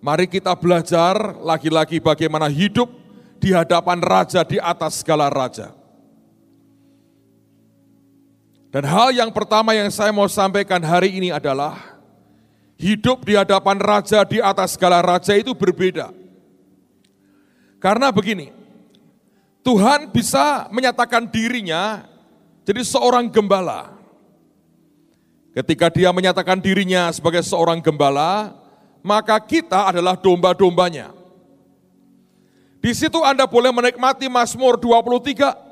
Mari kita belajar lagi-lagi bagaimana hidup di hadapan raja di atas segala raja. Dan hal yang pertama yang saya mau sampaikan hari ini adalah hidup di hadapan raja di atas segala raja itu berbeda. Karena begini, Tuhan bisa menyatakan dirinya jadi seorang gembala. Ketika dia menyatakan dirinya sebagai seorang gembala, maka kita adalah domba-dombanya. Di situ Anda boleh menikmati Mazmur 23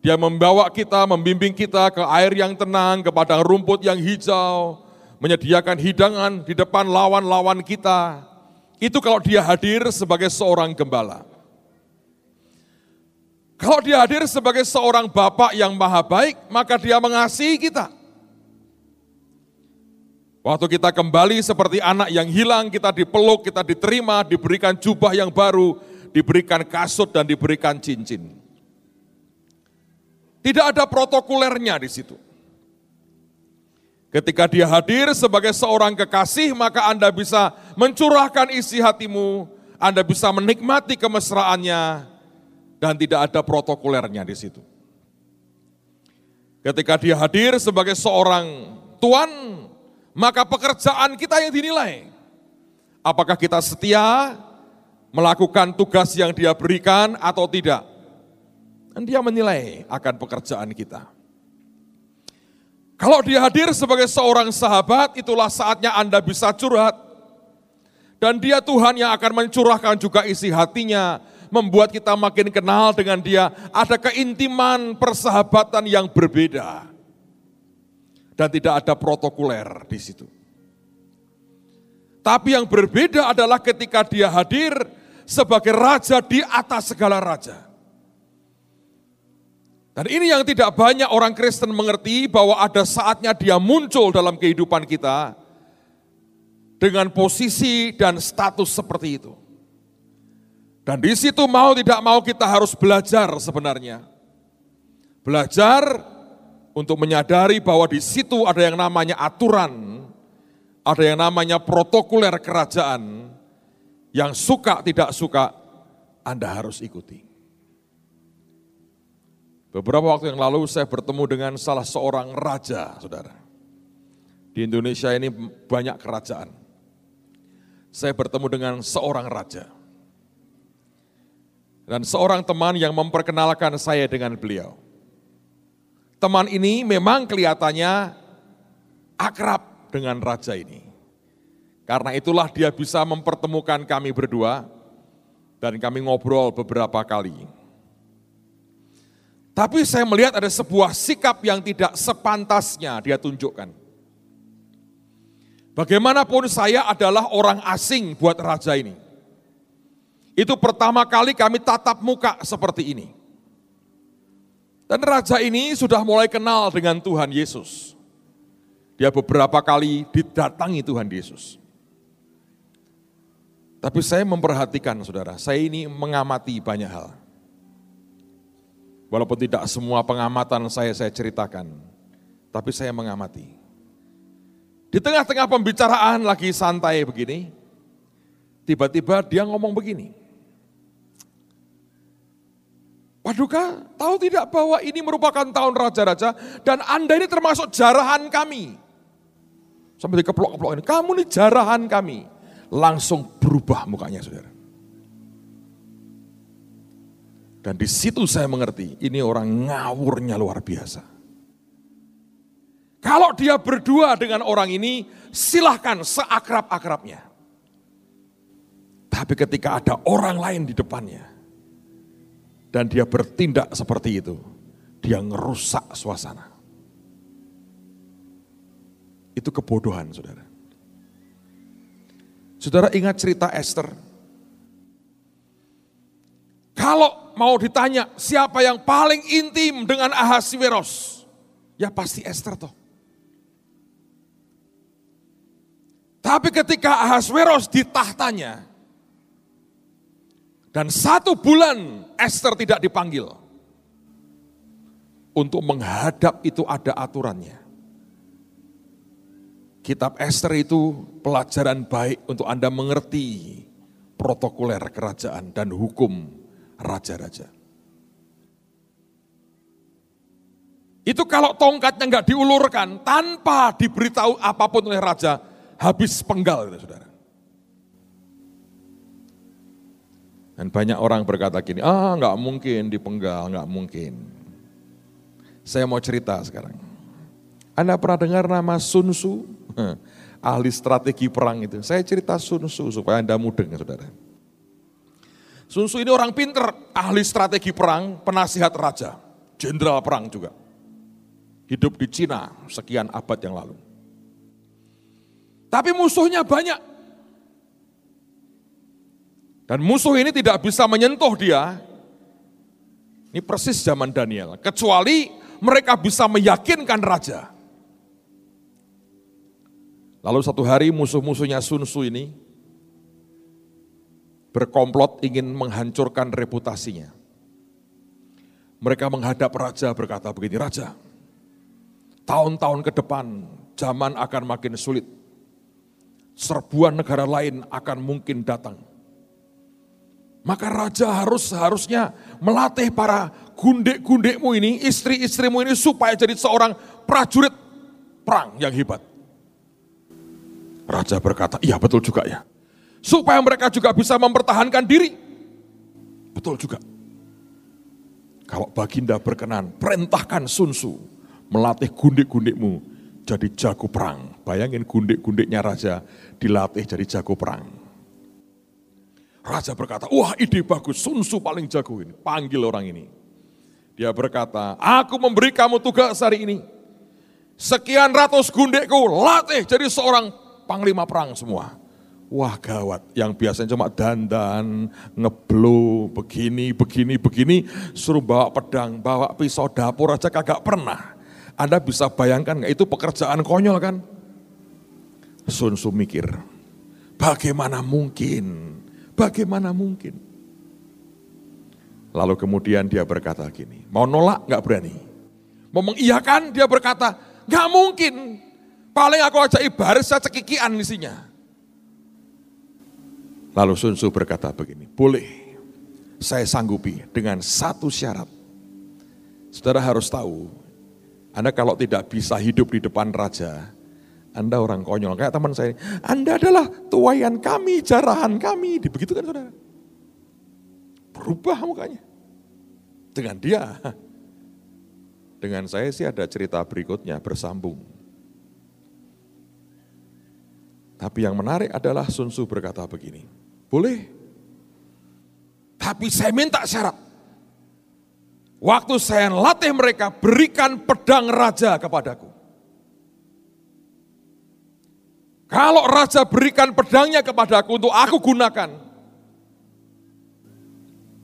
dia membawa kita, membimbing kita ke air yang tenang, ke padang rumput yang hijau, menyediakan hidangan di depan lawan-lawan kita. Itu kalau dia hadir sebagai seorang gembala. Kalau dia hadir sebagai seorang bapak yang maha baik, maka dia mengasihi kita. Waktu kita kembali seperti anak yang hilang, kita dipeluk, kita diterima, diberikan jubah yang baru, diberikan kasut dan diberikan cincin. Tidak ada protokolernya di situ. Ketika dia hadir sebagai seorang kekasih, maka Anda bisa mencurahkan isi hatimu, Anda bisa menikmati kemesraannya, dan tidak ada protokolernya di situ. Ketika dia hadir sebagai seorang tuan, maka pekerjaan kita yang dinilai. Apakah kita setia melakukan tugas yang dia berikan atau tidak? Dan dia menilai akan pekerjaan kita. Kalau dia hadir sebagai seorang sahabat, itulah saatnya Anda bisa curhat. Dan dia Tuhan yang akan mencurahkan juga isi hatinya, membuat kita makin kenal dengan dia. Ada keintiman persahabatan yang berbeda. Dan tidak ada protokoler di situ. Tapi yang berbeda adalah ketika dia hadir sebagai raja di atas segala raja. Dan ini yang tidak banyak orang Kristen mengerti bahwa ada saatnya dia muncul dalam kehidupan kita dengan posisi dan status seperti itu. Dan di situ mau tidak mau kita harus belajar sebenarnya. Belajar untuk menyadari bahwa di situ ada yang namanya aturan, ada yang namanya protokoler kerajaan, yang suka tidak suka Anda harus ikuti. Beberapa waktu yang lalu saya bertemu dengan salah seorang raja, saudara. Di Indonesia ini banyak kerajaan. Saya bertemu dengan seorang raja. Dan seorang teman yang memperkenalkan saya dengan beliau. Teman ini memang kelihatannya akrab dengan raja ini. Karena itulah dia bisa mempertemukan kami berdua dan kami ngobrol beberapa kali. Tapi saya melihat ada sebuah sikap yang tidak sepantasnya dia tunjukkan. Bagaimanapun saya adalah orang asing buat raja ini. Itu pertama kali kami tatap muka seperti ini. Dan raja ini sudah mulai kenal dengan Tuhan Yesus. Dia beberapa kali didatangi Tuhan Yesus. Tapi saya memperhatikan saudara, saya ini mengamati banyak hal. Walaupun tidak semua pengamatan saya saya ceritakan, tapi saya mengamati. Di tengah-tengah pembicaraan lagi santai begini, tiba-tiba dia ngomong begini. Paduka, tahu tidak bahwa ini merupakan tahun raja-raja dan Anda ini termasuk jarahan kami. Sampai dikeplok-keplok ini, kamu ini jarahan kami. Langsung berubah mukanya saudara. Dan di situ saya mengerti, ini orang ngawurnya luar biasa. Kalau dia berdua dengan orang ini, silahkan seakrab-akrabnya. Tapi ketika ada orang lain di depannya, dan dia bertindak seperti itu, dia ngerusak suasana. Itu kebodohan, saudara. Saudara ingat cerita Esther? Kalau mau ditanya siapa yang paling intim dengan Ahasiweros, ya pasti Esther toh. Tapi ketika Ahasveros di tahtanya, dan satu bulan Esther tidak dipanggil, untuk menghadap itu ada aturannya. Kitab Esther itu pelajaran baik untuk Anda mengerti protokoler kerajaan dan hukum raja-raja. Itu kalau tongkatnya nggak diulurkan tanpa diberitahu apa pun oleh raja, habis penggal, saudara. Dan banyak orang berkata gini, ah nggak mungkin dipenggal, nggak mungkin. Saya mau cerita sekarang. Anda pernah dengar nama Sun Tzu? Ahli strategi perang itu. Saya cerita Sun Tzu supaya Anda mudeng, saudara. Sun Tzu ini orang pinter, ahli strategi perang, penasihat raja, jenderal perang juga. Hidup di Cina sekian abad yang lalu. Tapi musuhnya banyak. Dan musuh ini tidak bisa menyentuh dia. Ini persis zaman Daniel. Kecuali mereka bisa meyakinkan raja. Lalu satu hari musuh-musuhnya Sun Tzu ini berkomplot ingin menghancurkan reputasinya. Mereka menghadap raja berkata begini, Raja, tahun-tahun ke depan zaman akan makin sulit. Serbuan negara lain akan mungkin datang. Maka raja harus seharusnya melatih para gundek-gundekmu ini, istri-istrimu ini supaya jadi seorang prajurit perang yang hebat. Raja berkata, iya betul juga ya. Supaya mereka juga bisa mempertahankan diri. Betul juga. Kalau baginda berkenan, perintahkan Sun Tzu melatih gundek-gundekmu jadi jago perang. Bayangin gundek-gundeknya raja dilatih jadi jago perang. Raja berkata, wah ide bagus, Sun Tzu paling jago ini. Panggil orang ini. Dia berkata, aku memberi kamu tugas hari ini. Sekian ratus gundekku latih jadi seorang panglima perang semua. Wah gawat, yang biasanya cuma dandan, ngeblo, begini, begini, begini, suruh bawa pedang, bawa pisau dapur aja kagak pernah. Anda bisa bayangkan nggak itu pekerjaan konyol kan? Sun mikir, bagaimana mungkin Bagaimana mungkin? Lalu kemudian dia berkata gini, mau nolak nggak berani. Mau mengiyakan dia berkata, nggak mungkin. Paling aku aja ibarat saya cekikian isinya. Lalu Sun Tzu berkata begini, boleh saya sanggupi dengan satu syarat. Saudara harus tahu, Anda kalau tidak bisa hidup di depan raja, anda orang konyol, kayak teman saya. Anda adalah tuayan kami, jarahan kami. Begitu kan saudara? Berubah mukanya. Dengan dia. Dengan saya sih ada cerita berikutnya bersambung. Tapi yang menarik adalah Sun Tzu berkata begini, boleh. Tapi saya minta syarat. Waktu saya latih mereka, berikan pedang raja kepadaku. Kalau raja berikan pedangnya kepadaku untuk aku gunakan,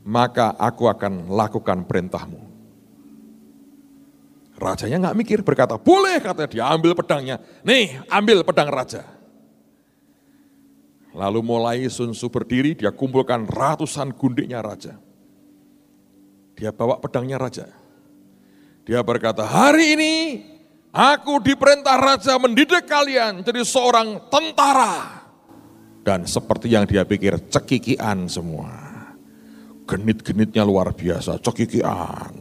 maka aku akan lakukan perintahmu. Rajanya nggak mikir, berkata, boleh katanya dia ambil pedangnya. Nih, ambil pedang raja. Lalu mulai Sun Tzu berdiri, dia kumpulkan ratusan gundiknya raja. Dia bawa pedangnya raja. Dia berkata, hari ini Aku diperintah raja mendidik kalian jadi seorang tentara. Dan seperti yang dia pikir cekikian semua. Genit-genitnya luar biasa, cekikian.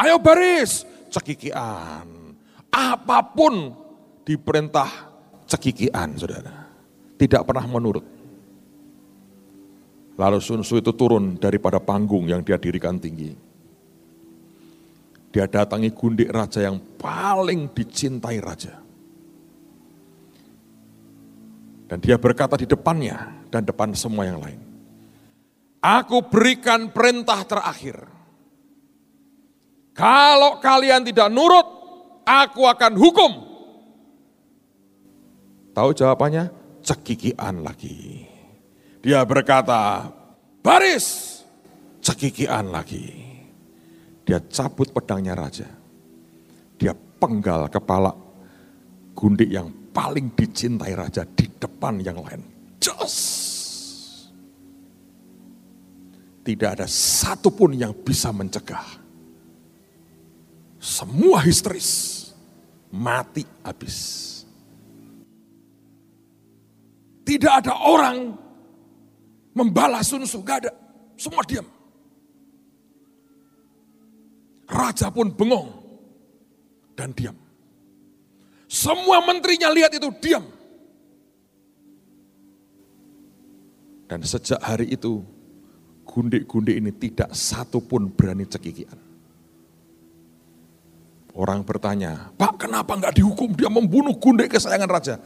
Ayo baris, cekikian. Apa pun diperintah cekikian saudara. Tidak pernah menurut. Lalu Sun Tzu itu turun daripada panggung yang dia dirikan tinggi dia datangi gundik raja yang paling dicintai raja. Dan dia berkata di depannya dan depan semua yang lain. Aku berikan perintah terakhir. Kalau kalian tidak nurut, aku akan hukum. Tahu jawabannya? Cekikian lagi. Dia berkata, baris, cekikian lagi. Dia cabut pedangnya raja. Dia penggal kepala gundik yang paling dicintai raja di depan yang lain. Jos! Tidak ada satupun yang bisa mencegah. Semua histeris. Mati habis. Tidak ada orang membalas Sun Tzu, gak ada. Semua diam. Raja pun bengong dan diam. Semua menterinya lihat itu diam. Dan sejak hari itu, gundik-gundik ini tidak satu pun berani cekikian. Orang bertanya, Pak kenapa nggak dihukum dia membunuh gundik kesayangan raja?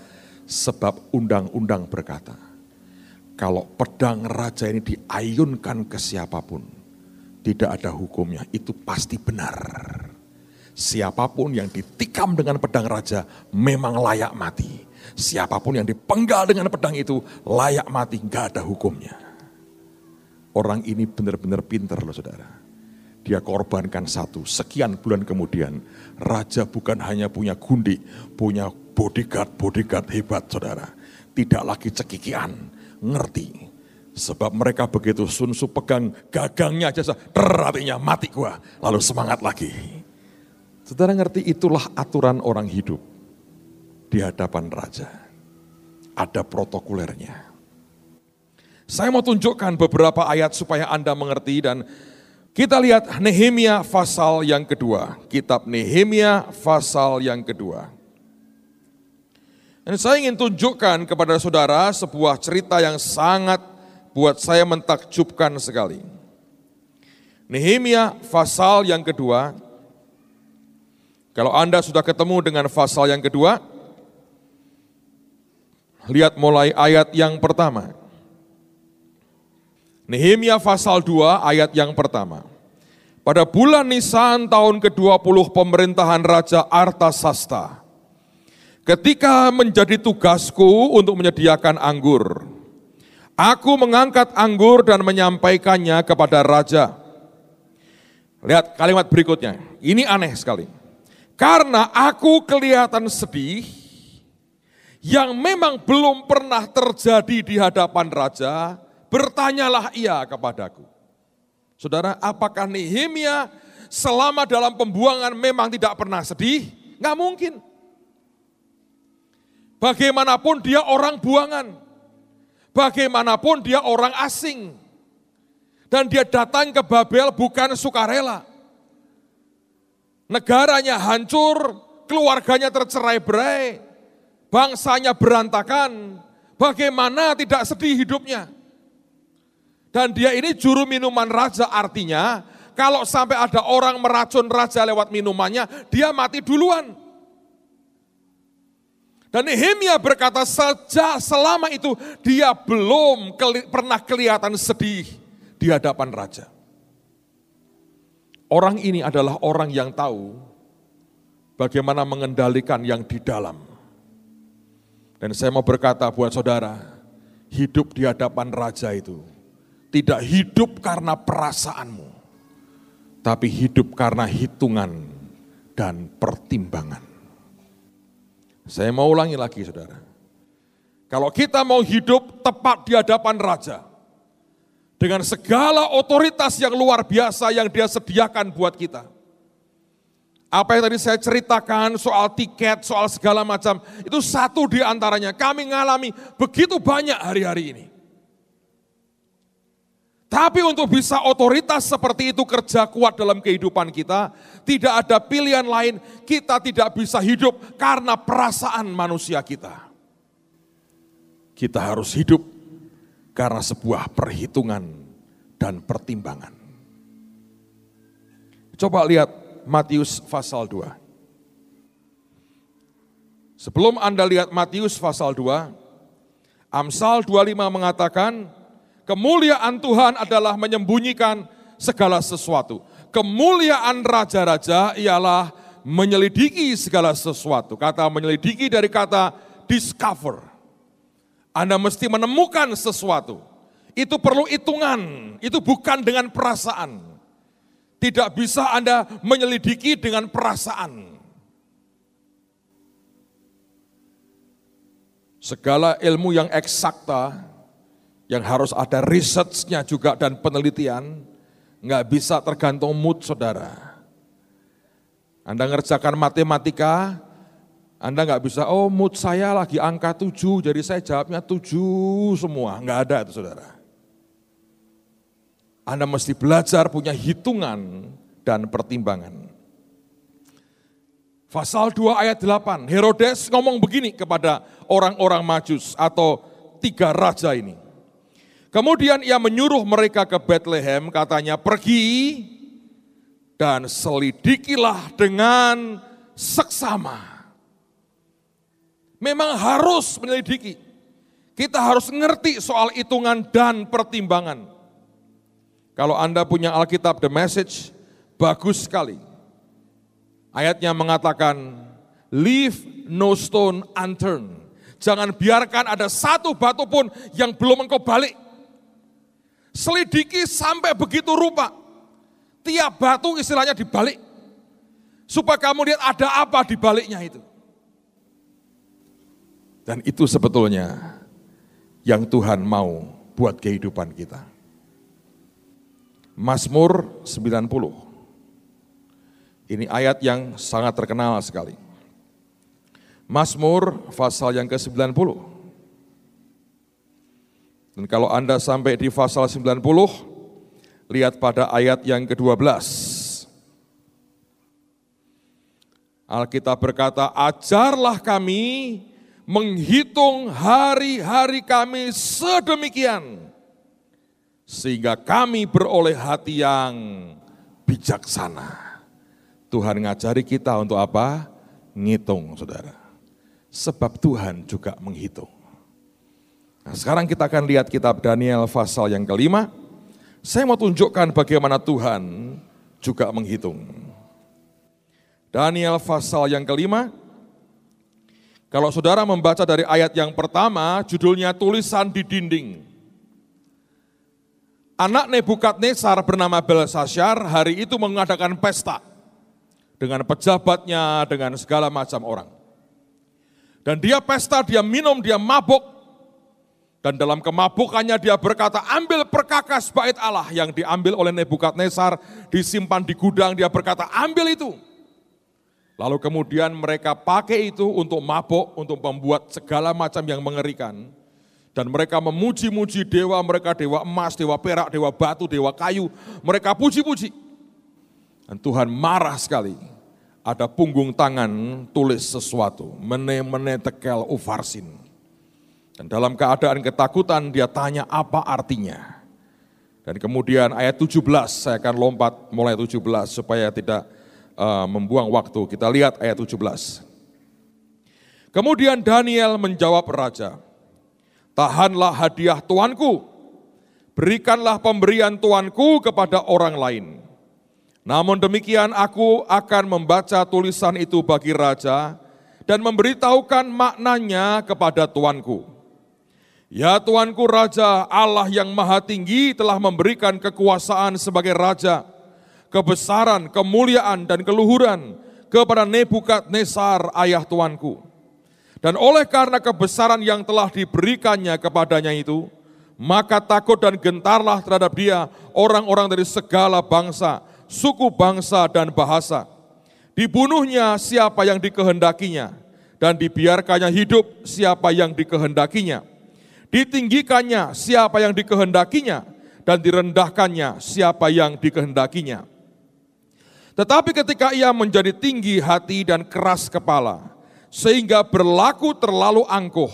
Sebab undang-undang berkata, kalau pedang raja ini diayunkan ke siapa pun, tidak ada hukumnya, itu pasti benar. Siapa pun yang ditikam dengan pedang raja memang layak mati. Siapa pun yang dipenggal dengan pedang itu layak mati, nggak ada hukumnya. Orang ini benar-benar pinter loh saudara. Dia korbankan satu, sekian bulan kemudian raja bukan hanya punya gundi, punya bodyguard-bodyguard hebat saudara. Tidak lagi cekikian, ngerti Sebab mereka begitu Sun Tzu pegang gagangnya aja, ter mati gua. Lalu semangat lagi. Saudara ngerti itulah aturan orang hidup di hadapan raja. Ada protokolernya. Saya mau tunjukkan beberapa ayat supaya Anda mengerti dan kita lihat Nehemia pasal yang kedua. Kitab Nehemia pasal yang kedua. Dan saya ingin tunjukkan kepada saudara sebuah cerita yang sangat buat saya mentakjubkan sekali. Nehemia pasal yang kedua, kalau Anda sudah ketemu dengan pasal yang kedua, lihat mulai ayat yang pertama. Nehemia pasal 2 ayat yang pertama. Pada bulan Nisan tahun ke-20 pemerintahan Raja Artasasta, ketika menjadi tugasku untuk menyediakan anggur, Aku mengangkat anggur dan menyampaikannya kepada raja. Lihat kalimat berikutnya. Ini aneh sekali. Karena aku kelihatan sedih yang memang belum pernah terjadi di hadapan raja, bertanyalah ia kepadaku. Saudara, apakah Nehemia selama dalam pembuangan memang tidak pernah sedih? Nggak mungkin. Bagaimanapun dia orang buangan. Bagaimanapun dia orang asing. Dan dia datang ke Babel bukan sukarela. Negaranya hancur, keluarganya tercerai berai, bangsanya berantakan. Bagaimana tidak sedih hidupnya? Dan dia ini juru minuman raja artinya kalau sampai ada orang meracun raja lewat minumannya, dia mati duluan. Dan Nehemia berkata saja selama itu dia belum keli, pernah kelihatan sedih di hadapan raja. Orang ini adalah orang yang tahu bagaimana mengendalikan yang di dalam. Dan saya mau berkata buat saudara, hidup di hadapan raja itu tidak hidup karena perasaanmu, tapi hidup karena hitungan dan pertimbangan. Saya mau ulangi lagi saudara. Kalau kita mau hidup tepat di hadapan Raja, dengan segala otoritas yang luar biasa yang dia sediakan buat kita. Apa yang tadi saya ceritakan soal tiket, soal segala macam, itu satu di antaranya. Kami mengalami begitu banyak hari-hari ini. Tapi untuk bisa otoritas seperti itu kerja kuat dalam kehidupan kita, tidak ada pilihan lain, kita tidak bisa hidup karena perasaan manusia kita. Kita harus hidup karena sebuah perhitungan dan pertimbangan. Coba lihat Matius pasal 2. Sebelum Anda lihat Matius pasal 2, Amsal 25 mengatakan, Kemuliaan Tuhan adalah menyembunyikan segala sesuatu. Kemuliaan raja-raja ialah menyelidiki segala sesuatu. Kata menyelidiki dari kata discover. Anda mesti menemukan sesuatu. Itu perlu hitungan, itu bukan dengan perasaan. Tidak bisa Anda menyelidiki dengan perasaan. Segala ilmu yang eksakta yang harus ada researchnya juga dan penelitian, nggak bisa tergantung mood saudara. Anda ngerjakan matematika, Anda nggak bisa, oh mood saya lagi angka tujuh, jadi saya jawabnya tujuh semua. Nggak ada itu saudara. Anda mesti belajar punya hitungan dan pertimbangan. Pasal 2 ayat 8, Herodes ngomong begini kepada orang-orang majus atau tiga raja ini. Kemudian ia menyuruh mereka ke Bethlehem, katanya pergi dan selidikilah dengan seksama memang harus menyelidiki. Kita harus ngerti soal hitungan dan pertimbangan. Kalau Anda punya Alkitab The Message, bagus sekali. Ayatnya mengatakan, leave no stone unturned. Jangan biarkan ada satu batu pun yang belum engkau balik. Selidiki sampai begitu rupa. Tiap batu istilahnya dibalik. Supaya kamu lihat ada apa di baliknya itu. Dan itu sebetulnya yang Tuhan mau buat kehidupan kita. Mazmur 90. Ini ayat yang sangat terkenal sekali. Mazmur pasal yang ke-90. Dan kalau Anda sampai di pasal 90, lihat pada ayat yang ke-12. Alkitab berkata, ajarlah kami menghitung hari-hari kami sedemikian, sehingga kami beroleh hati yang bijaksana. Tuhan ngajari kita untuk apa? Ngitung, saudara. Sebab Tuhan juga menghitung. Nah, sekarang kita akan lihat kitab Daniel pasal yang kelima. Saya mau tunjukkan bagaimana Tuhan juga menghitung. Daniel pasal yang kelima, kalau saudara membaca dari ayat yang pertama, judulnya tulisan di dinding. Anak Nebukadnezar bernama Belshazzar hari itu mengadakan pesta dengan pejabatnya, dengan segala macam orang. Dan dia pesta, dia minum, dia mabuk. Dan dalam kemabukannya dia berkata, ambil perkakas bait Allah yang diambil oleh Nebukadnezar, disimpan di gudang, dia berkata, ambil itu. Lalu kemudian mereka pakai itu untuk mabuk, untuk membuat segala macam yang mengerikan. Dan mereka memuji-muji dewa mereka, dewa emas, dewa perak, dewa batu, dewa kayu. Mereka puji-puji. Dan Tuhan marah sekali. Ada punggung tangan tulis sesuatu. Mene-mene tekel ufarsin. Dan dalam keadaan ketakutan dia tanya apa artinya. Dan kemudian ayat 17, saya akan lompat mulai 17 supaya tidak uh, membuang waktu. Kita lihat ayat 17. Kemudian Daniel menjawab raja, Tahanlah hadiah tuanku, berikanlah pemberian tuanku kepada orang lain. Namun demikian aku akan membaca tulisan itu bagi raja dan memberitahukan maknanya kepada tuanku. Ya tuanku raja, Allah yang maha tinggi telah memberikan kekuasaan sebagai raja kebesaran, kemuliaan, dan keluhuran kepada Nebukadnezar ayah tuanku. Dan oleh karena kebesaran yang telah diberikannya kepadanya itu, maka takut dan gentarlah terhadap dia orang-orang dari segala bangsa, suku bangsa dan bahasa. Dibunuhnya siapa yang dikehendakinya, dan dibiarkannya hidup siapa yang dikehendakinya. Ditinggikannya siapa yang dikehendakinya, dan direndahkannya siapa yang dikehendakinya tetapi ketika ia menjadi tinggi hati dan keras kepala, sehingga berlaku terlalu angkuh,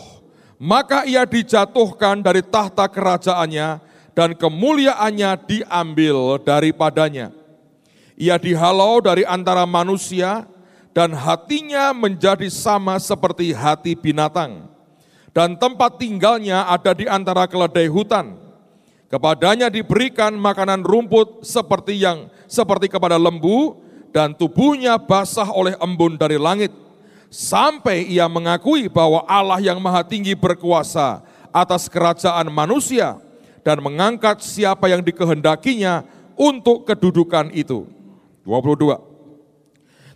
maka ia dijatuhkan dari tahta kerajaannya dan kemuliaannya diambil daripadanya. Ia dihalau dari antara manusia dan hatinya menjadi sama seperti hati binatang. Dan tempat tinggalnya ada di antara keledai hutan. Kepadanya diberikan makanan rumput seperti yang seperti kepada lembu dan tubuhnya basah oleh embun dari langit. Sampai ia mengakui bahwa Allah yang maha tinggi berkuasa atas kerajaan manusia dan mengangkat siapa yang dikehendakinya untuk kedudukan itu. 22.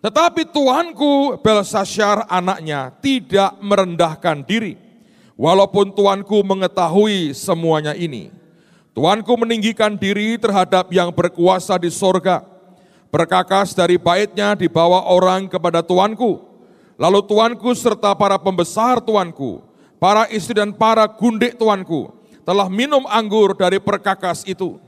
Tetapi Tuanku Belshazzar anaknya tidak merendahkan diri. Walaupun Tuanku mengetahui semuanya ini. Tuanku meninggikan diri terhadap yang berkuasa di sorga. Berkakas dari baitnya dibawa orang kepada tuanku. Lalu tuanku serta para pembesar tuanku, para istri dan para gundik tuanku, telah minum anggur dari perkakas itu.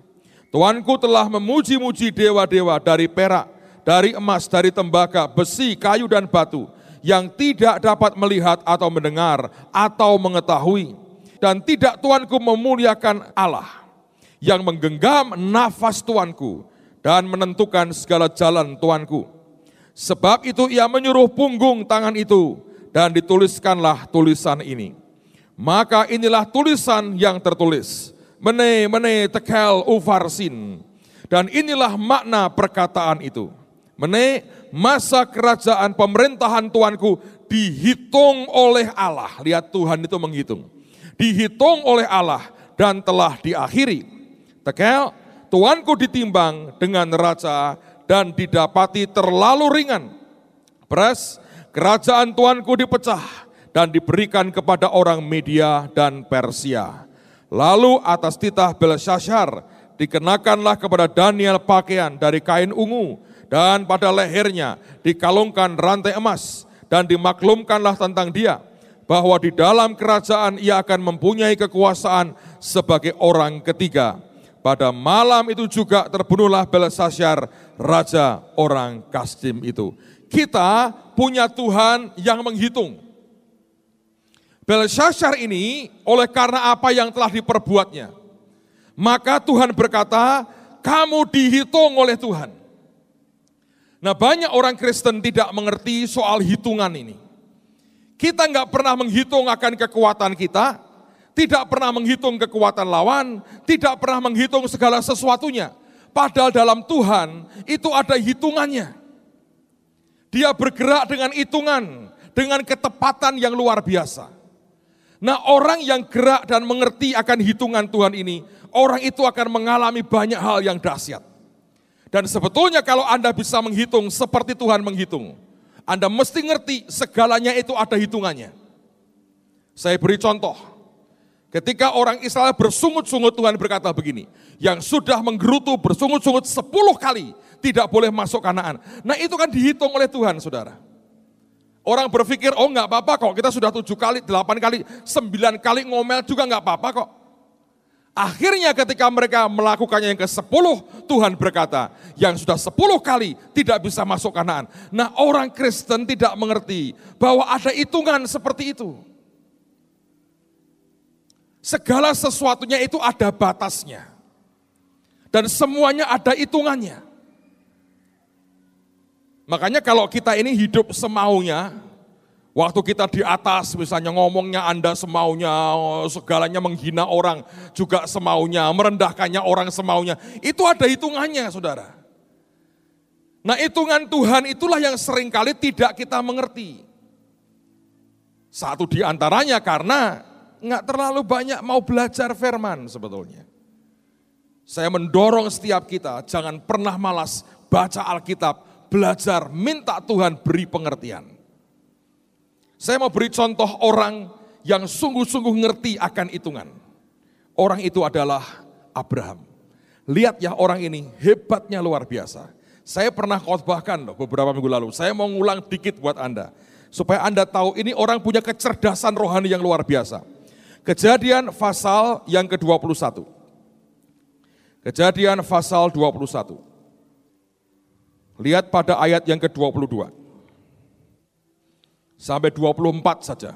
Tuanku telah memuji-muji dewa-dewa dari perak, dari emas, dari tembaga, besi, kayu, dan batu, yang tidak dapat melihat atau mendengar atau mengetahui. Dan tidak tuanku memuliakan Allah yang menggenggam nafas tuanku dan menentukan segala jalan tuanku. Sebab itu ia menyuruh punggung tangan itu dan dituliskanlah tulisan ini. Maka inilah tulisan yang tertulis. Mene, mene, tekel, ufarsin. Dan inilah makna perkataan itu. Mene, masa kerajaan pemerintahan Tuanku dihitung oleh Allah. Lihat Tuhan itu menghitung. Dihitung oleh Allah dan telah diakhiri. Tekel, Tuanku ditimbang dengan raja dan didapati terlalu ringan. Pres, kerajaan Tuanku dipecah dan diberikan kepada orang Media dan Persia. Lalu atas titah Belshazzar dikenakanlah kepada Daniel pakaian dari kain ungu dan pada lehernya dikalungkan rantai emas dan dimaklumkanlah tentang dia bahwa di dalam kerajaan ia akan mempunyai kekuasaan sebagai orang ketiga. Pada malam itu juga terbunuhlah Belshazzar, raja orang Kasdim itu. Kita punya Tuhan yang menghitung. Belshazzar ini oleh karena apa yang telah diperbuatnya. Maka Tuhan berkata, kamu dihitung oleh Tuhan. Nah banyak orang Kristen tidak mengerti soal hitungan ini. Kita nggak pernah menghitung akan kekuatan kita, tidak pernah menghitung kekuatan lawan, tidak pernah menghitung segala sesuatunya. Padahal dalam Tuhan itu ada hitungannya. Dia bergerak dengan hitungan, dengan ketepatan yang luar biasa. Nah orang yang gerak dan mengerti akan hitungan Tuhan ini, orang itu akan mengalami banyak hal yang dahsyat. Dan sebetulnya kalau Anda bisa menghitung seperti Tuhan menghitung, Anda mesti ngerti segalanya itu ada hitungannya. Saya beri contoh, ketika orang Israel bersungut-sungut Tuhan berkata begini, yang sudah menggerutu bersungut-sungut sepuluh kali tidak boleh masuk kanaan. Nah itu kan dihitung oleh Tuhan saudara. Orang berpikir, oh nggak apa-apa kok, kita sudah tujuh kali, delapan kali, sembilan kali ngomel juga nggak apa-apa kok. Akhirnya ketika mereka melakukannya yang ke sepuluh, Tuhan berkata, yang sudah sepuluh kali tidak bisa masuk kanan. Nah orang Kristen tidak mengerti bahwa ada hitungan seperti itu. Segala sesuatunya itu ada batasnya. Dan semuanya ada hitungannya. Makanya kalau kita ini hidup semaunya, waktu kita di atas misalnya ngomongnya Anda semaunya, segalanya menghina orang juga semaunya, merendahkannya orang semaunya, itu ada hitungannya saudara. Nah hitungan Tuhan itulah yang sering kali tidak kita mengerti. Satu di antaranya karena nggak terlalu banyak mau belajar firman sebetulnya. Saya mendorong setiap kita jangan pernah malas baca Alkitab, belajar, minta Tuhan beri pengertian. Saya mau beri contoh orang yang sungguh-sungguh ngerti akan hitungan. Orang itu adalah Abraham. Lihat ya orang ini hebatnya luar biasa. Saya pernah khotbahkan loh beberapa minggu lalu. Saya mau ngulang dikit buat Anda. Supaya Anda tahu ini orang punya kecerdasan rohani yang luar biasa. Kejadian pasal yang ke-21. Kejadian pasal 21. Lihat pada ayat yang ke-22. Sampai 24 saja.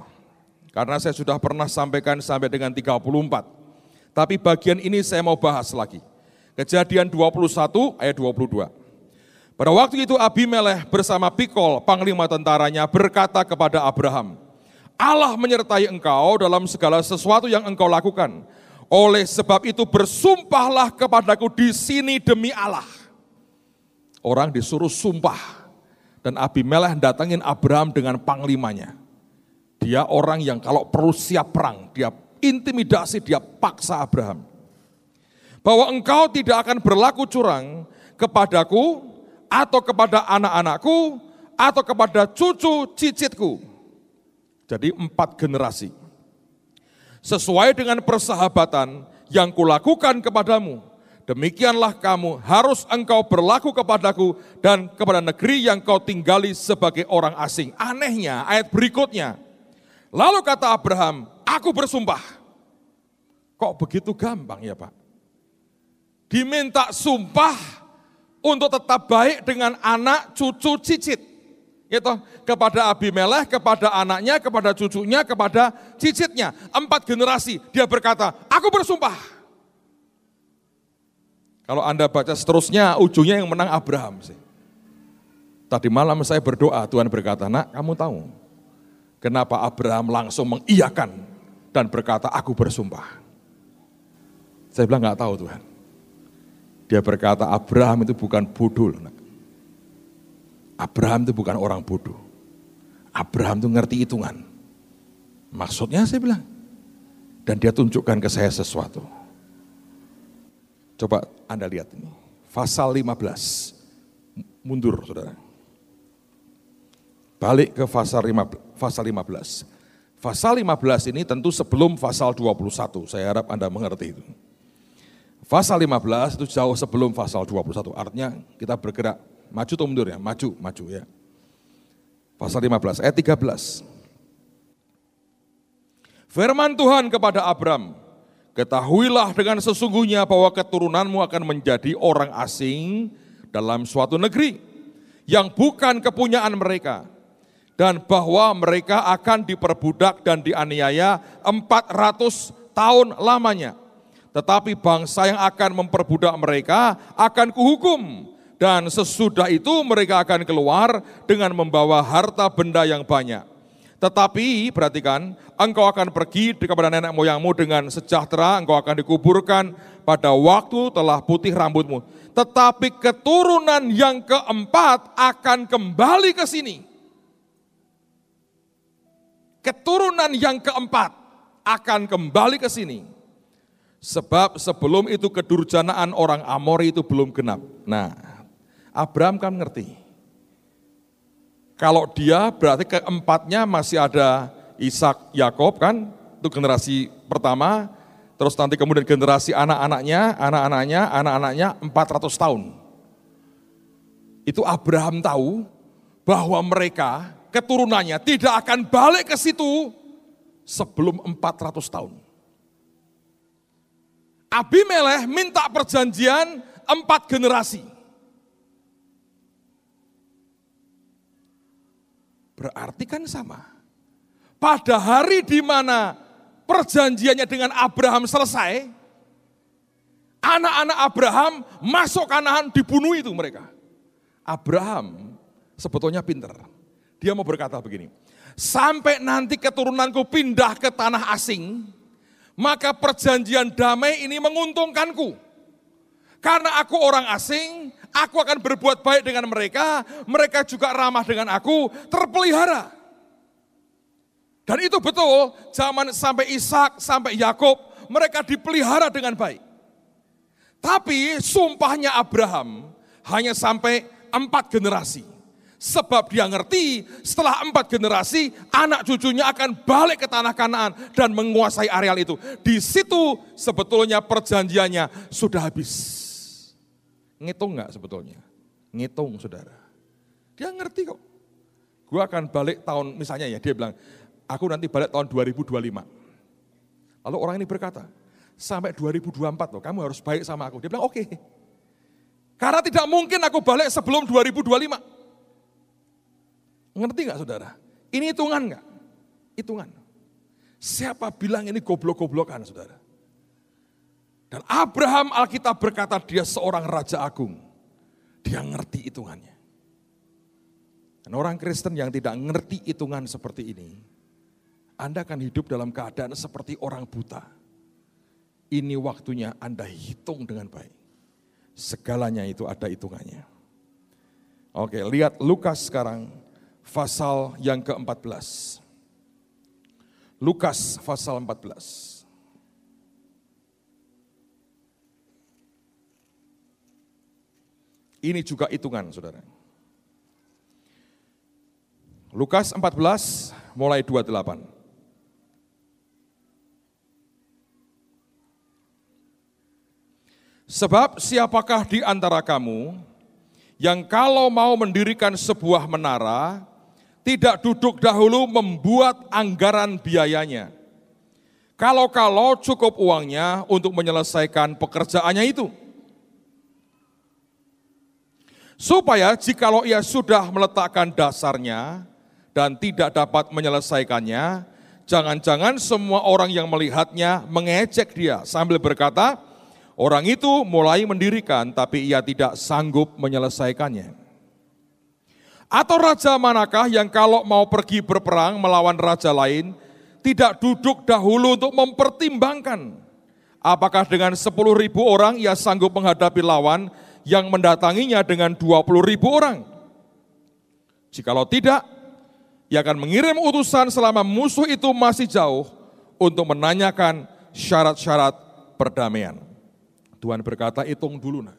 Karena saya sudah pernah sampaikan sampai dengan 34. Tapi bagian ini saya mau bahas lagi. Kejadian 21 ayat 22. Pada waktu itu Abimelech bersama Pikol, panglima tentaranya, berkata kepada Abraham, Allah menyertai engkau dalam segala sesuatu yang engkau lakukan. Oleh sebab itu bersumpahlah kepadaku di sini demi Allah orang disuruh sumpah. Dan Abimelech datangin Abraham dengan panglimanya. Dia orang yang kalau perlu siap perang, dia intimidasi, dia paksa Abraham. Bahwa engkau tidak akan berlaku curang kepadaku atau kepada anak-anakku atau kepada cucu cicitku. Jadi empat generasi. Sesuai dengan persahabatan yang kulakukan kepadamu Demikianlah kamu harus engkau berlaku kepadaku dan kepada negeri yang kau tinggali sebagai orang asing. Anehnya ayat berikutnya. Lalu kata Abraham, aku bersumpah. Kok begitu gampang ya Pak? Diminta sumpah untuk tetap baik dengan anak, cucu, cicit gitu kepada Abimelech, kepada anaknya, kepada cucunya, kepada cicitnya. Empat generasi dia berkata, aku bersumpah. Kalau Anda baca seterusnya, ujungnya yang menang Abraham sih. Tadi malam saya berdoa, Tuhan berkata, nak kamu tahu kenapa Abraham langsung mengiyakan dan berkata, aku bersumpah. Saya bilang nggak tahu Tuhan. Dia berkata Abraham itu bukan bodoh. Nak. Abraham itu bukan orang bodoh. Abraham itu ngerti hitungan. Maksudnya saya bilang. Dan dia tunjukkan ke saya sesuatu. Coba Anda lihat ini. Pasal 15. Mundur saudara. Balik ke pasal 15. Pasal 15. Pasal 15 ini tentu sebelum pasal 21. Saya harap Anda mengerti itu. Pasal 15 itu jauh sebelum pasal 21. Artinya kita bergerak Maju atau mundur ya? Maju, maju ya. Pasal 15, ayat 13. Firman Tuhan kepada Abram, ketahuilah dengan sesungguhnya bahwa keturunanmu akan menjadi orang asing dalam suatu negeri yang bukan kepunyaan mereka dan bahwa mereka akan diperbudak dan dianiaya 400 tahun lamanya. Tetapi bangsa yang akan memperbudak mereka akan kuhukum dan sesudah itu mereka akan keluar dengan membawa harta benda yang banyak. Tetapi perhatikan, engkau akan pergi kepada nenek moyangmu dengan sejahtera, engkau akan dikuburkan pada waktu telah putih rambutmu. Tetapi keturunan yang keempat akan kembali ke sini. Keturunan yang keempat akan kembali ke sini. Sebab sebelum itu kedurjanaan orang Amori itu belum genap. Nah, Abraham kan ngerti. Kalau dia berarti keempatnya masih ada Ishak, Yakob kan, itu generasi pertama, terus nanti kemudian generasi anak-anaknya, anak-anaknya, anak-anaknya 400 tahun. Itu Abraham tahu bahwa mereka keturunannya tidak akan balik ke situ sebelum 400 tahun. Abimelech minta perjanjian empat generasi. Berarti kan sama. Pada hari di mana perjanjiannya dengan Abraham selesai, anak-anak Abraham masuk Kanaan dibunuh itu mereka. Abraham sebetulnya pinter. Dia mau berkata begini, sampai nanti keturunanku pindah ke tanah asing, maka perjanjian damai ini menguntungkanku. Karena aku orang asing, aku akan berbuat baik dengan mereka, mereka juga ramah dengan aku, terpelihara. Dan itu betul, zaman sampai Ishak, sampai Yakub, mereka dipelihara dengan baik. Tapi sumpahnya Abraham hanya sampai empat generasi. Sebab dia ngerti setelah empat generasi anak cucunya akan balik ke tanah kanaan dan menguasai areal itu. Di situ sebetulnya perjanjiannya sudah habis. Ngitung nggak sebetulnya? Ngitung saudara. Dia ngerti kok. Gue akan balik tahun, misalnya ya dia bilang, aku nanti balik tahun 2025. Lalu orang ini berkata, sampai 2024 loh, kamu harus baik sama aku. Dia bilang oke. Okay. Karena tidak mungkin aku balik sebelum 2025. Ngerti nggak saudara? Ini hitungan nggak? Hitungan. Siapa bilang ini goblok-goblokan saudara? Dan Abraham Alkitab berkata dia seorang raja agung. Dia ngerti hitungannya. Dan orang Kristen yang tidak ngerti hitungan seperti ini, Anda akan hidup dalam keadaan seperti orang buta. Ini waktunya Anda hitung dengan baik. Segalanya itu ada hitungannya. Oke, lihat Lukas sekarang, pasal yang ke-14. Lukas pasal 14. Ini juga hitungan, saudara. Lukas 14 mulai 28. Sebab siapakah di antara kamu yang kalau mau mendirikan sebuah menara, tidak duduk dahulu membuat anggaran biayanya. Kalau-kalau cukup uangnya untuk menyelesaikan pekerjaannya itu. Supaya jikalau ia sudah meletakkan dasarnya dan tidak dapat menyelesaikannya, jangan-jangan semua orang yang melihatnya mengecek dia sambil berkata, orang itu mulai mendirikan tapi ia tidak sanggup menyelesaikannya. Atau raja manakah yang kalau mau pergi berperang melawan raja lain, tidak duduk dahulu untuk mempertimbangkan apakah dengan 10 ribu orang ia sanggup menghadapi lawan yang mendatanginya dengan 20 ribu orang. Jikalau tidak, ia akan mengirim utusan selama musuh itu masih jauh untuk menanyakan syarat-syarat perdamaian. Tuhan berkata, hitung dulu nak.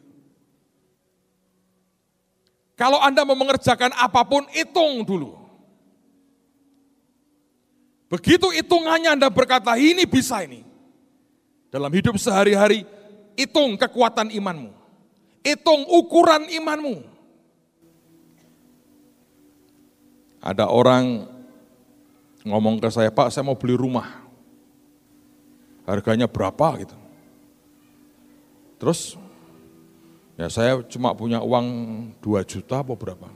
Kalau Anda mau mengerjakan apa pun, hitung dulu. Begitu hitungannya Anda berkata, ini bisa ini. Dalam hidup sehari-hari, hitung kekuatan imanmu. Hitung ukuran imanmu. Ada orang ngomong ke saya, Pak saya mau beli rumah. Harganya berapa gitu. Terus ya saya cuma punya uang 2 juta apa berapa.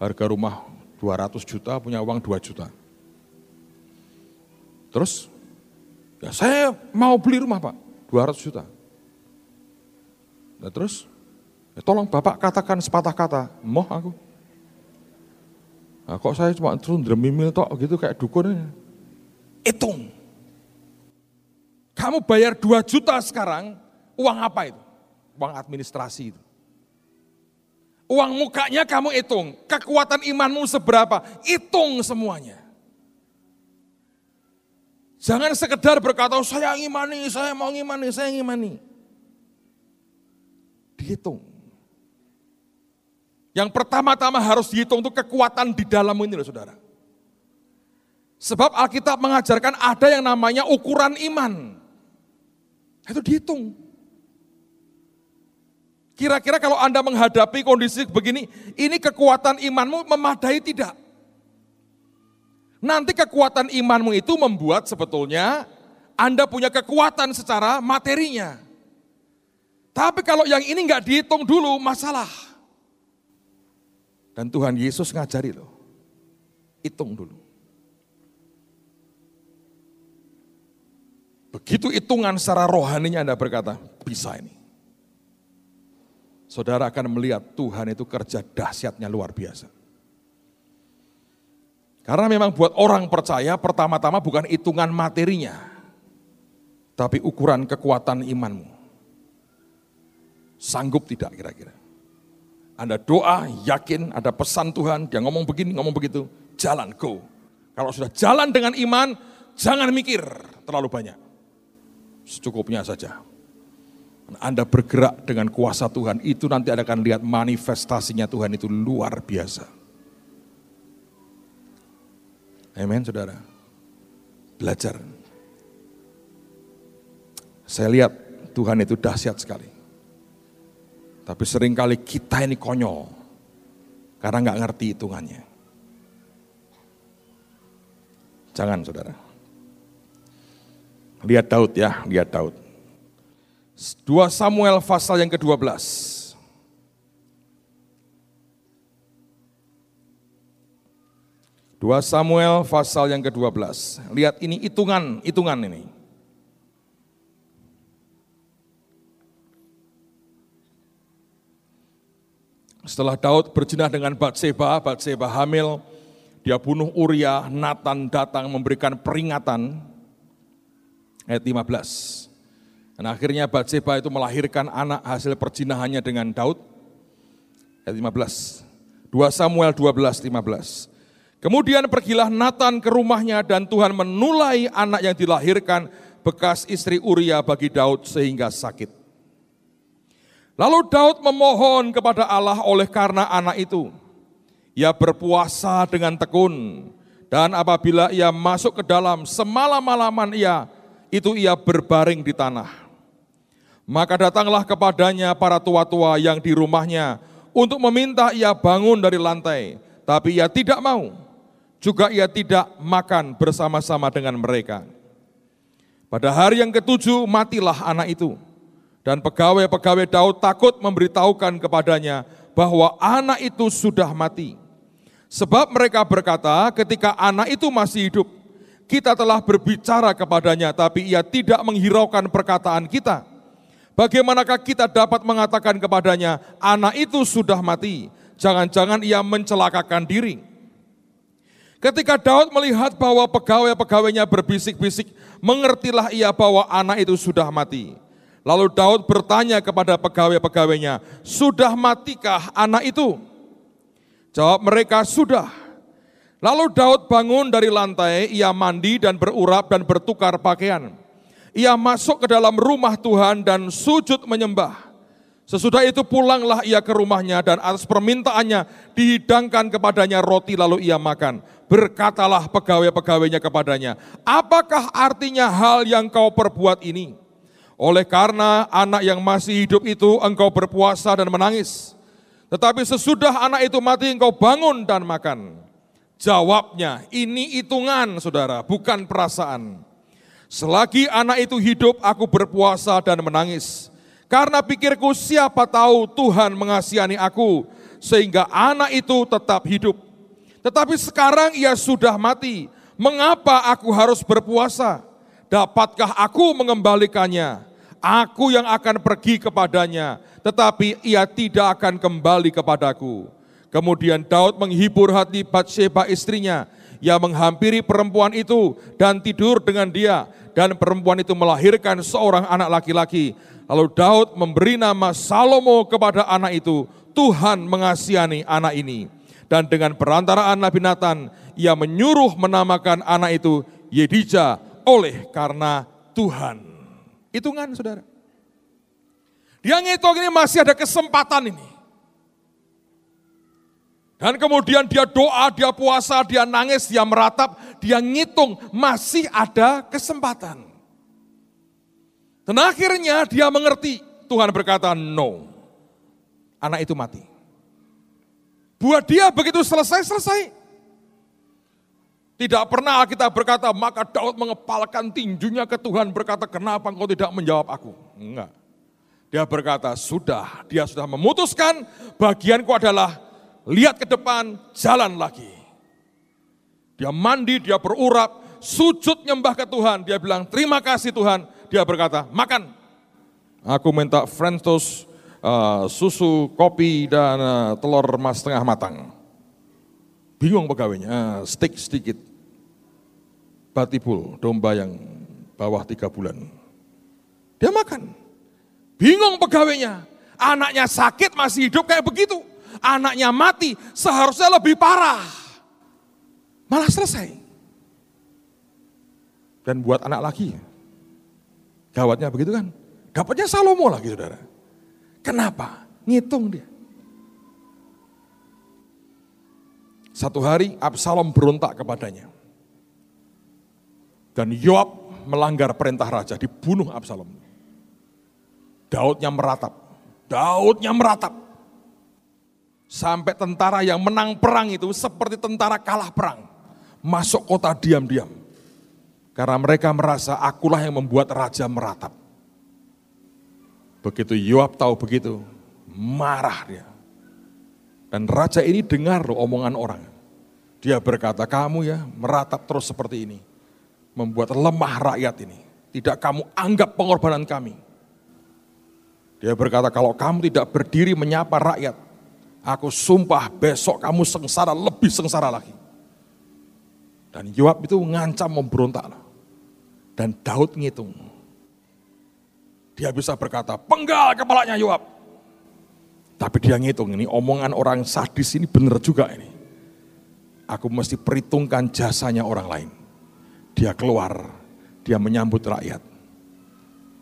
Harga rumah 200 juta, punya uang 2 juta. Terus ya saya mau beli rumah Pak, 200 juta. Nah terus tolong Bapak katakan sepatah kata, moh aku. Nah, kok saya cuma turun mimil tok gitu kayak dukun. Hitung. Kamu bayar 2 juta sekarang, uang apa itu? Uang administrasi itu. Uang mukanya kamu hitung, kekuatan imanmu seberapa, hitung semuanya. Jangan sekedar berkata, oh, saya ngimani, saya mau ngimani, saya ngimani. Dihitung. Yang pertama-tama harus dihitung itu kekuatan di dalam ini loh saudara. Sebab Alkitab mengajarkan ada yang namanya ukuran iman. Itu dihitung. Kira-kira kalau Anda menghadapi kondisi begini, ini kekuatan imanmu memadai tidak? Nanti kekuatan imanmu itu membuat sebetulnya Anda punya kekuatan secara materinya. Tapi kalau yang ini nggak dihitung dulu, masalah. Dan Tuhan Yesus ngajari loh. Hitung dulu. Begitu hitungan secara rohaninya Anda berkata, bisa ini. Saudara akan melihat Tuhan itu kerja dahsyatnya luar biasa. Karena memang buat orang percaya pertama-tama bukan hitungan materinya, tapi ukuran kekuatan imanmu. Sanggup tidak kira-kira? Anda doa, yakin ada pesan Tuhan, dia ngomong begini, ngomong begitu, jalan, go. Kalau sudah jalan dengan iman, jangan mikir terlalu banyak. Secukupnya saja. Anda bergerak dengan kuasa Tuhan, itu nanti Anda akan lihat manifestasinya Tuhan itu luar biasa. Amin, saudara. Belajar. Saya lihat Tuhan itu dahsyat sekali. Tapi sering kali kita ini konyol. Karena nggak ngerti hitungannya. Jangan saudara. Lihat Daud ya, lihat Daud. 2 Samuel pasal yang ke-12. Dua Samuel pasal yang ke-12. Lihat ini hitungan, hitungan ini. Setelah Daud berjinah dengan Batseba, Batseba hamil, dia bunuh Uria, Nathan datang memberikan peringatan. Ayat 15. Dan akhirnya Batseba itu melahirkan anak hasil perjinahannya dengan Daud. Ayat 15. 2 Samuel 12, 15. Kemudian pergilah Nathan ke rumahnya dan Tuhan menulai anak yang dilahirkan bekas istri Uria bagi Daud sehingga sakit. Lalu Daud memohon kepada Allah oleh karena anak itu. Ia berpuasa dengan tekun dan apabila ia masuk ke dalam semalam-malaman ia itu ia berbaring di tanah. Maka datanglah kepadanya para tua-tua yang di rumahnya untuk meminta ia bangun dari lantai, tapi ia tidak mau. Juga ia tidak makan bersama-sama dengan mereka. Pada hari yang ketujuh matilah anak itu. Dan pegawai-pegawai Daud takut memberitahukan kepadanya bahwa anak itu sudah mati. Sebab mereka berkata ketika anak itu masih hidup, kita telah berbicara kepadanya tapi ia tidak menghiraukan perkataan kita. Bagaimanakah kita dapat mengatakan kepadanya, anak itu sudah mati, jangan-jangan ia mencelakakan diri. Ketika Daud melihat bahwa pegawai-pegawainya berbisik-bisik, mengertilah ia bahwa anak itu sudah mati. Lalu Daud bertanya kepada pegawai-pegawainya, sudah matikah anak itu? Jawab mereka, sudah. Lalu Daud bangun dari lantai, ia mandi dan berurap dan bertukar pakaian ia masuk ke dalam rumah Tuhan dan sujud menyembah. Sesudah itu pulanglah ia ke rumahnya dan atas permintaannya dihidangkan kepadanya roti lalu ia makan. Berkatalah pegawai-pegawainya kepadanya, apakah artinya hal yang kau perbuat ini? Oleh karena anak yang masih hidup itu engkau berpuasa dan menangis. Tetapi sesudah anak itu mati engkau bangun dan makan. Jawabnya, ini hitungan saudara, bukan perasaan. Selagi anak itu hidup, aku berpuasa dan menangis. Karena pikirku siapa tahu Tuhan mengasihani aku, sehingga anak itu tetap hidup. Tetapi sekarang ia sudah mati, mengapa aku harus berpuasa? Dapatkah aku mengembalikannya? Aku yang akan pergi kepadanya, tetapi ia tidak akan kembali kepadaku. Kemudian Daud menghibur hati Bathsheba istrinya, ia menghampiri perempuan itu dan tidur dengan dia dan perempuan itu melahirkan seorang anak laki-laki. Lalu Daud memberi nama Salomo kepada anak itu, Tuhan mengasihani anak ini. Dan dengan perantaraan Nabi Nathan, ia menyuruh menamakan anak itu Yedija oleh karena Tuhan. Hitungan saudara. Dia ngitung ini masih ada kesempatan ini. Dan kemudian dia doa, dia puasa, dia nangis, dia meratap, dia ngitung masih ada kesempatan. Dan akhirnya dia mengerti, Tuhan berkata no. Anak itu mati. Buat dia begitu selesai-selesai. Tidak pernah kita berkata, maka Daud mengepalkan tinjunya ke Tuhan berkata, kenapa engkau tidak menjawab aku? Enggak. Dia berkata, sudah, dia sudah memutuskan bagianku adalah lihat ke depan, jalan lagi. Dia mandi, dia berurap, sujud nyembah ke Tuhan. Dia bilang, terima kasih Tuhan. Dia berkata, makan. Aku minta French toast, uh, susu, kopi, dan uh, telur emas setengah matang. Bingung pegawainya, uh, steak sedikit. Batibul, domba yang bawah tiga bulan. Dia makan. Bingung pegawainya. Anaknya sakit masih hidup kayak begitu anaknya mati, seharusnya lebih parah. Malah selesai. Dan buat anak lagi. Gawatnya begitu kan. Dapatnya Salomo lagi saudara. Kenapa? Ngitung dia. Satu hari Absalom berontak kepadanya. Dan Yoab melanggar perintah raja, dibunuh Absalom. Daudnya meratap. Daudnya meratap. Sampai tentara yang menang perang itu seperti tentara kalah perang. Masuk kota diam-diam. Karena mereka merasa akulah yang membuat raja meratap. Begitu Yoab tahu begitu, marah dia. Dan raja ini dengar loh omongan orang. Dia berkata, kamu ya meratap terus seperti ini. Membuat lemah rakyat ini. Tidak kamu anggap pengorbanan kami. Dia berkata, kalau kamu tidak berdiri menyapa rakyat, Aku sumpah besok kamu sengsara, lebih sengsara lagi. Dan Yoab itu ngancam memberontak. Dan Daud ngitung. Dia bisa berkata, penggal kepalanya Yoab. Tapi dia ngitung, ini omongan orang sadis ini benar juga ini. Aku mesti perhitungkan jasanya orang lain. Dia keluar, dia menyambut rakyat.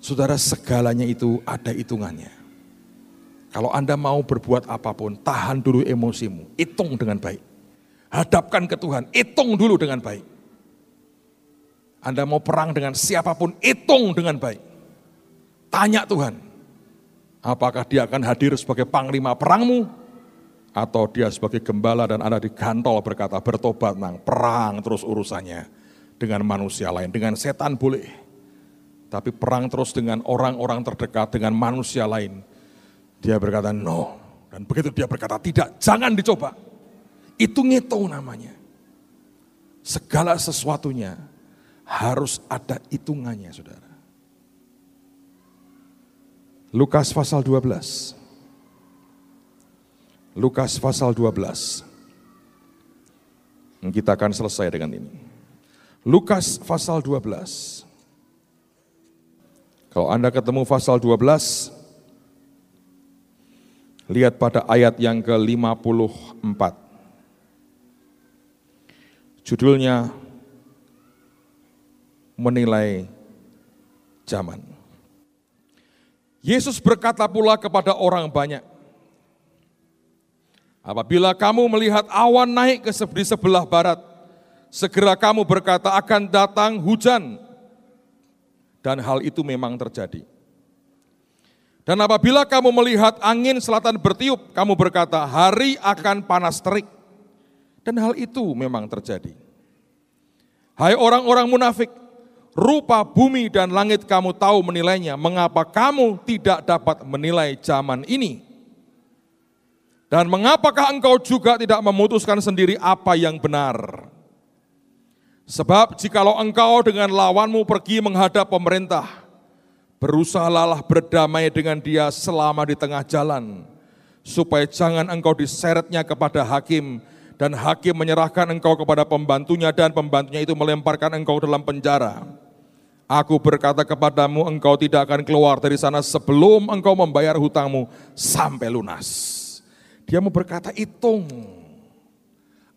Saudara segalanya itu ada hitungannya. Kalau Anda mau berbuat apa pun, tahan dulu emosimu, hitung dengan baik. Hadapkan ke Tuhan, hitung dulu dengan baik. Anda mau perang dengan siapa pun, hitung dengan baik. Tanya Tuhan, Apakah dia akan hadir sebagai panglima perangmu? Atau dia sebagai gembala dan Anda digantol berkata, bertobat nang, perang terus urusannya dengan manusia lain. Dengan setan boleh, tapi perang terus dengan orang-orang terdekat, dengan manusia lain. Dia berkata, no. Dan begitu dia berkata, tidak, jangan dicoba. Itu ngitung namanya. Segala sesuatunya harus ada hitungannya, saudara. Lukas pasal 12. Lukas pasal 12. Kita akan selesai dengan ini. Lukas pasal 12. Kalau Anda ketemu pasal 12, lihat pada ayat yang ke-54. Judulnya menilai zaman. Yesus berkata pula kepada orang banyak, Apabila kamu melihat awan naik ke sebelah barat, segera kamu berkata akan datang hujan. Dan hal itu memang terjadi. Dan apabila kamu melihat angin selatan bertiup, kamu berkata hari akan panas terik. Dan hal itu memang terjadi. Hai orang-orang munafik, rupa bumi dan langit kamu tahu menilainya, mengapa kamu tidak dapat menilai zaman ini? Dan mengapakah engkau juga tidak memutuskan sendiri apa yang benar? Sebab jikalau engkau dengan lawanmu pergi menghadap pemerintah, berusahalah berdamai dengan dia selama di tengah jalan, supaya jangan engkau diseretnya kepada hakim, dan hakim menyerahkan engkau kepada pembantunya, dan pembantunya itu melemparkan engkau dalam penjara. Aku berkata kepadamu, engkau tidak akan keluar dari sana sebelum engkau membayar hutangmu sampai lunas. Dia mau berkata hitung.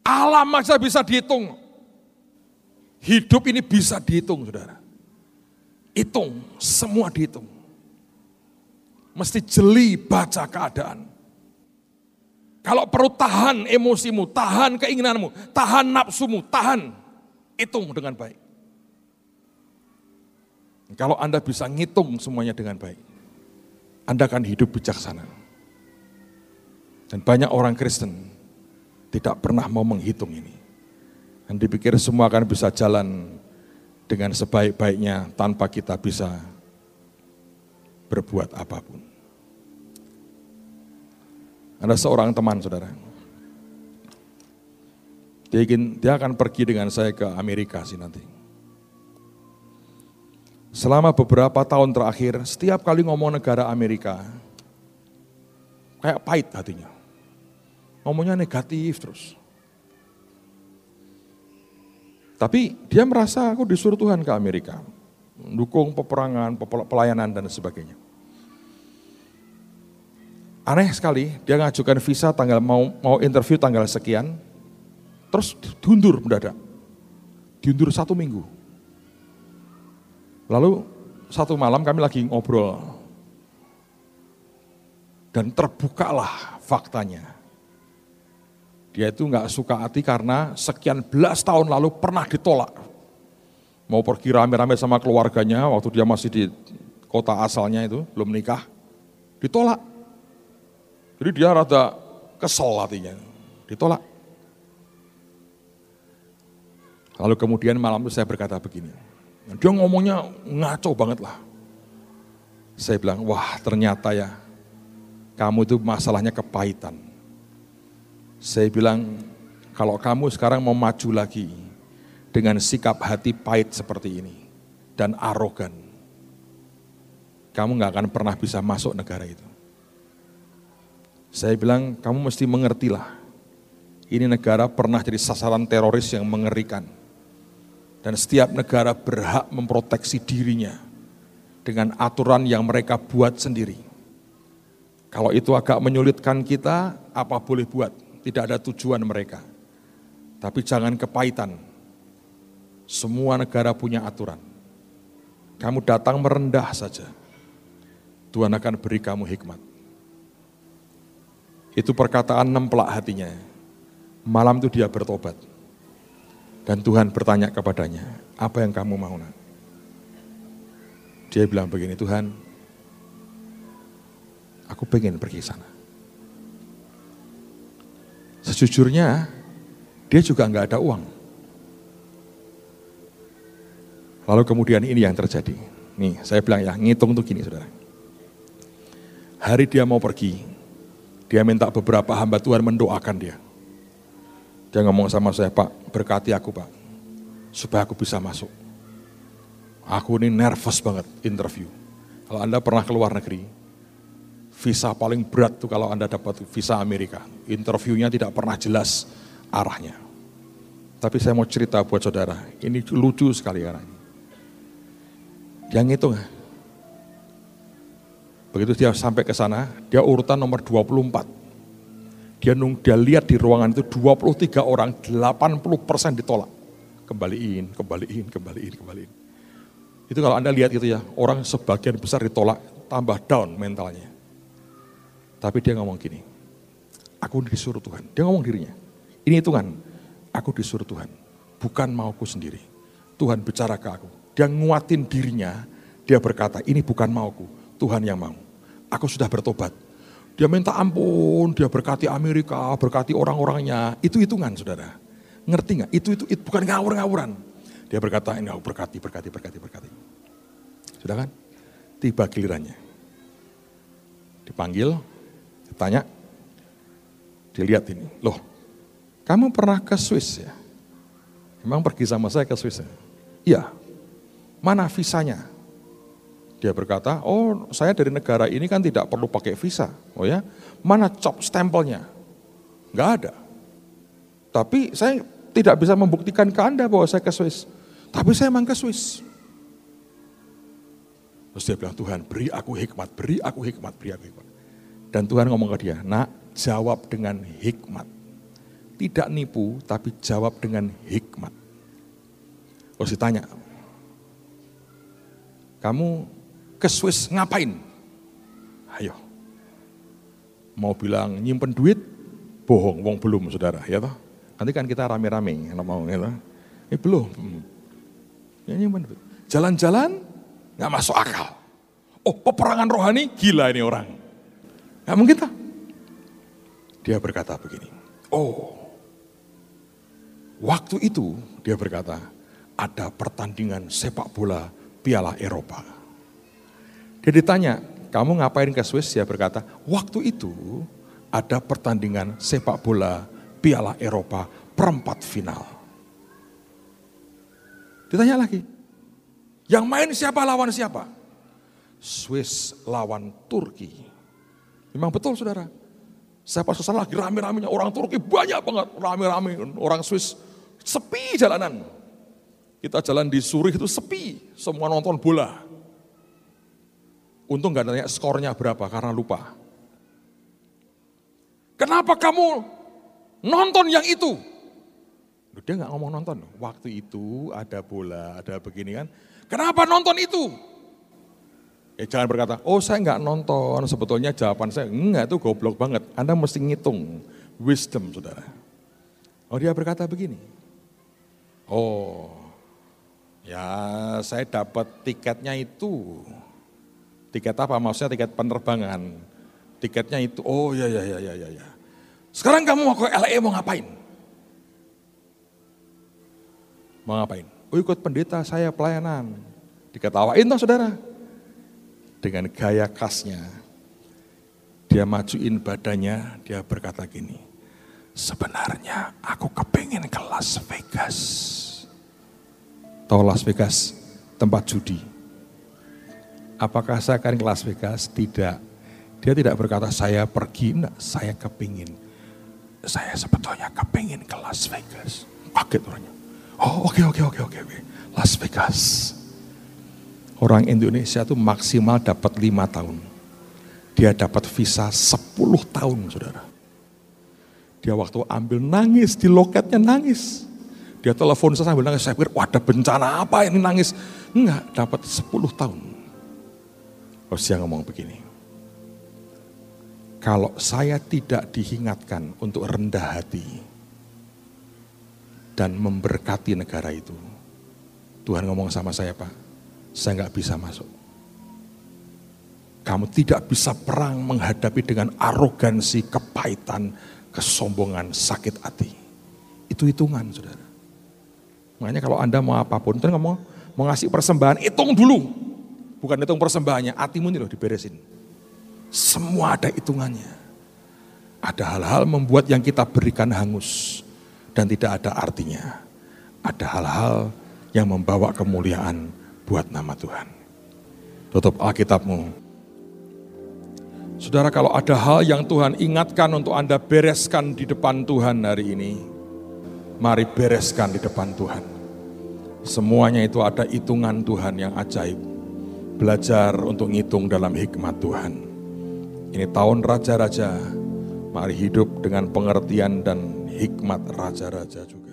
Alam aja bisa dihitung. Hidup ini bisa dihitung, saudara. Hitung, semua dihitung. Mesti jeli baca keadaan. Kalau perlu tahan emosimu, tahan keinginanmu, tahan nafsumu, tahan. Hitung dengan baik. Kalau Anda bisa ngitung semuanya dengan baik, Anda akan hidup bijaksana. Dan banyak orang Kristen tidak pernah mau menghitung ini. Dan dipikir semua akan bisa jalan dengan sebaik-baiknya tanpa kita bisa berbuat apa pun. Ada seorang teman saudara. Dia, ingin, dia akan pergi dengan saya ke Amerika sih nanti. Selama beberapa tahun terakhir, setiap kali ngomong negara Amerika, kayak pahit hatinya. Ngomongnya negatif terus. Tapi dia merasa aku disuruh Tuhan ke Amerika. Mendukung peperangan, pelayanan dan sebagainya. Aneh sekali, dia ngajukan visa tanggal mau mau interview tanggal sekian, terus diundur mendadak. Diundur satu minggu. Lalu satu malam kami lagi ngobrol. Dan terbukalah faktanya. Dia itu nggak suka hati karena sekian belas tahun lalu pernah ditolak. Mau pergi rame-rame sama keluarganya waktu dia masih di kota asalnya itu, belum nikah. Ditolak. Jadi dia rada kesel hatinya. Ditolak. Lalu kemudian malam itu saya berkata begini. Dia ngomongnya ngaco banget lah. Saya bilang, wah ternyata ya kamu itu masalahnya kepahitan saya bilang, kalau kamu sekarang mau maju lagi dengan sikap hati pahit seperti ini dan arogan, kamu nggak akan pernah bisa masuk negara itu. Saya bilang, kamu mesti mengertilah, ini negara pernah jadi sasaran teroris yang mengerikan. Dan setiap negara berhak memproteksi dirinya dengan aturan yang mereka buat sendiri. Kalau itu agak menyulitkan kita, apa boleh buat? Tidak ada tujuan mereka. Tapi jangan kepahitan. Semua negara punya aturan. Kamu datang merendah saja. Tuhan akan beri kamu hikmat. Itu perkataan nempelak hatinya. Malam itu dia bertobat. Dan Tuhan bertanya kepadanya, apa yang kamu mau nak? Dia bilang begini, Tuhan, Aku pengen pergi sana. Sejujurnya, dia juga nggak ada uang. Lalu kemudian ini yang terjadi. Nih, saya bilang ya, ngitung tuh gini saudara. Hari dia mau pergi, dia minta beberapa hamba Tuhan mendoakan dia. Dia ngomong sama saya, Pak, berkati aku Pak, supaya aku bisa masuk. Aku ini nervous banget interview. Kalau Anda pernah ke luar negeri, visa paling berat tuh kalau Anda dapat visa Amerika. Interviewnya tidak pernah jelas arahnya. Tapi saya mau cerita buat saudara, ini lucu sekali karena Yang itu Begitu dia sampai ke sana, dia urutan nomor 24. Dia, nung, dia lihat di ruangan itu 23 orang, 80 persen ditolak. Kembaliin, kembaliin, kembaliin, kembaliin. Itu kalau Anda lihat gitu ya, orang sebagian besar ditolak, tambah down mentalnya. Tapi dia ngomong gini, aku disuruh Tuhan. Dia ngomong dirinya, ini hitungan, aku disuruh Tuhan, bukan mauku sendiri. Tuhan bicara ke aku. Dia nguatin dirinya, dia berkata, ini bukan mauku, Tuhan yang mau. Aku sudah bertobat. Dia minta ampun, dia berkati Amerika, berkati orang-orangnya. Itu hitungan saudara. Ngerti nggak? Itu, itu, itu bukan ngawur-ngawuran. Dia berkata, ini aku berkati, berkati, berkati, berkati. Sudah kan? Tiba gilirannya. Dipanggil, ditanya, dilihat ini. Loh, kamu pernah ke Swiss ya? Emang pergi sama saya ke Swiss ya? Iya. Mana visanya? Dia berkata, oh saya dari negara ini kan tidak perlu pakai visa. Oh ya, mana cop stempelnya? Enggak ada. Tapi saya tidak bisa membuktikan ke Anda bahwa saya ke Swiss. Tapi saya emang ke Swiss. Terus dia bilang, Tuhan beri aku hikmat, beri aku hikmat, beri aku hikmat. Dan Tuhan ngomong ke dia, nak jawab dengan hikmat. Tidak nipu, tapi jawab dengan hikmat. Terus ditanya, kamu ke Swiss ngapain? Ayo. Mau bilang nyimpen duit, bohong, wong belum saudara, ya toh. Nanti kan kita rame-rame, mau ya. Ini belum. Ya, Jalan-jalan nggak masuk akal. Oh peperangan rohani gila ini orang. Nggak mungkin tak? Dia berkata begini. Oh waktu itu dia berkata ada pertandingan sepak bola Piala Eropa. Dia ditanya, kamu ngapain ke Swiss? Dia berkata, waktu itu ada pertandingan sepak bola Piala Eropa perempat final. Ditanya lagi, yang main siapa lawan siapa? Swiss lawan Turki. Memang betul saudara. Saya pas ke sana lagi rame-ramenya orang Turki banyak banget rame-rame orang Swiss sepi jalanan. Kita jalan di Zurich itu sepi, semua nonton bola. Untung gak nanya skornya berapa karena lupa. Kenapa kamu nonton yang itu? Dia nggak ngomong nonton. Waktu itu ada bola, ada begini kan. Kenapa nonton itu? Ya jangan berkata, oh saya nggak nonton. Sebetulnya jawaban saya, enggak itu goblok banget. Anda mesti ngitung wisdom saudara. Oh dia berkata begini. Oh ya saya dapat tiketnya itu. Tiket apa? Maksudnya tiket penerbangan. Tiketnya itu, oh ya ya ya ya ya. ya. Sekarang kamu mau ke LA mau ngapain? Mau ngapain? Oh ikut pendeta saya pelayanan. Diketawain toh saudara. Dengan gaya khasnya. Dia majuin badannya, dia berkata gini. Sebenarnya aku kepingin ke Las Vegas. Tahu Las Vegas? Tempat judi. Apakah saya akan ke Las Vegas? Tidak. Dia tidak berkata saya pergi, enggak, saya kepingin. Saya sebetulnya kepingin ke Las Vegas. Kaget orangnya. Oh oke okay, oke okay, oke okay, oke Las Vegas. Orang Indonesia itu maksimal dapat lima tahun. Dia dapat visa 10 tahun saudara. Dia waktu ambil nangis di loketnya nangis. Dia telepon saya sambil nangis. Saya pikir, wah ada bencana apa ini nangis. Enggak, dapat 10 tahun. Terus dia ngomong begini. Kalau saya tidak diingatkan untuk rendah hati, dan memberkati negara itu. Tuhan ngomong sama saya, Pak, saya nggak bisa masuk. Kamu tidak bisa perang menghadapi dengan arogansi, kepahitan, kesombongan, sakit hati. Itu hitungan, saudara. Makanya kalau Anda mau apa pun, itu ngomong, mau ngasih persembahan, hitung dulu. Bukan hitung persembahannya, hatimu ini loh diberesin. Semua ada hitungannya. Ada hal-hal membuat yang kita berikan hangus dan tidak ada artinya. Ada hal-hal yang membawa kemuliaan buat nama Tuhan. Tutup Alkitabmu. Saudara kalau ada hal yang Tuhan ingatkan untuk Anda bereskan di depan Tuhan hari ini, mari bereskan di depan Tuhan. Semuanya itu ada hitungan Tuhan yang ajaib. Belajar untuk ngitung dalam hikmat Tuhan. Ini tahun raja-raja, mari hidup dengan pengertian dan hikmat raja-raja juga.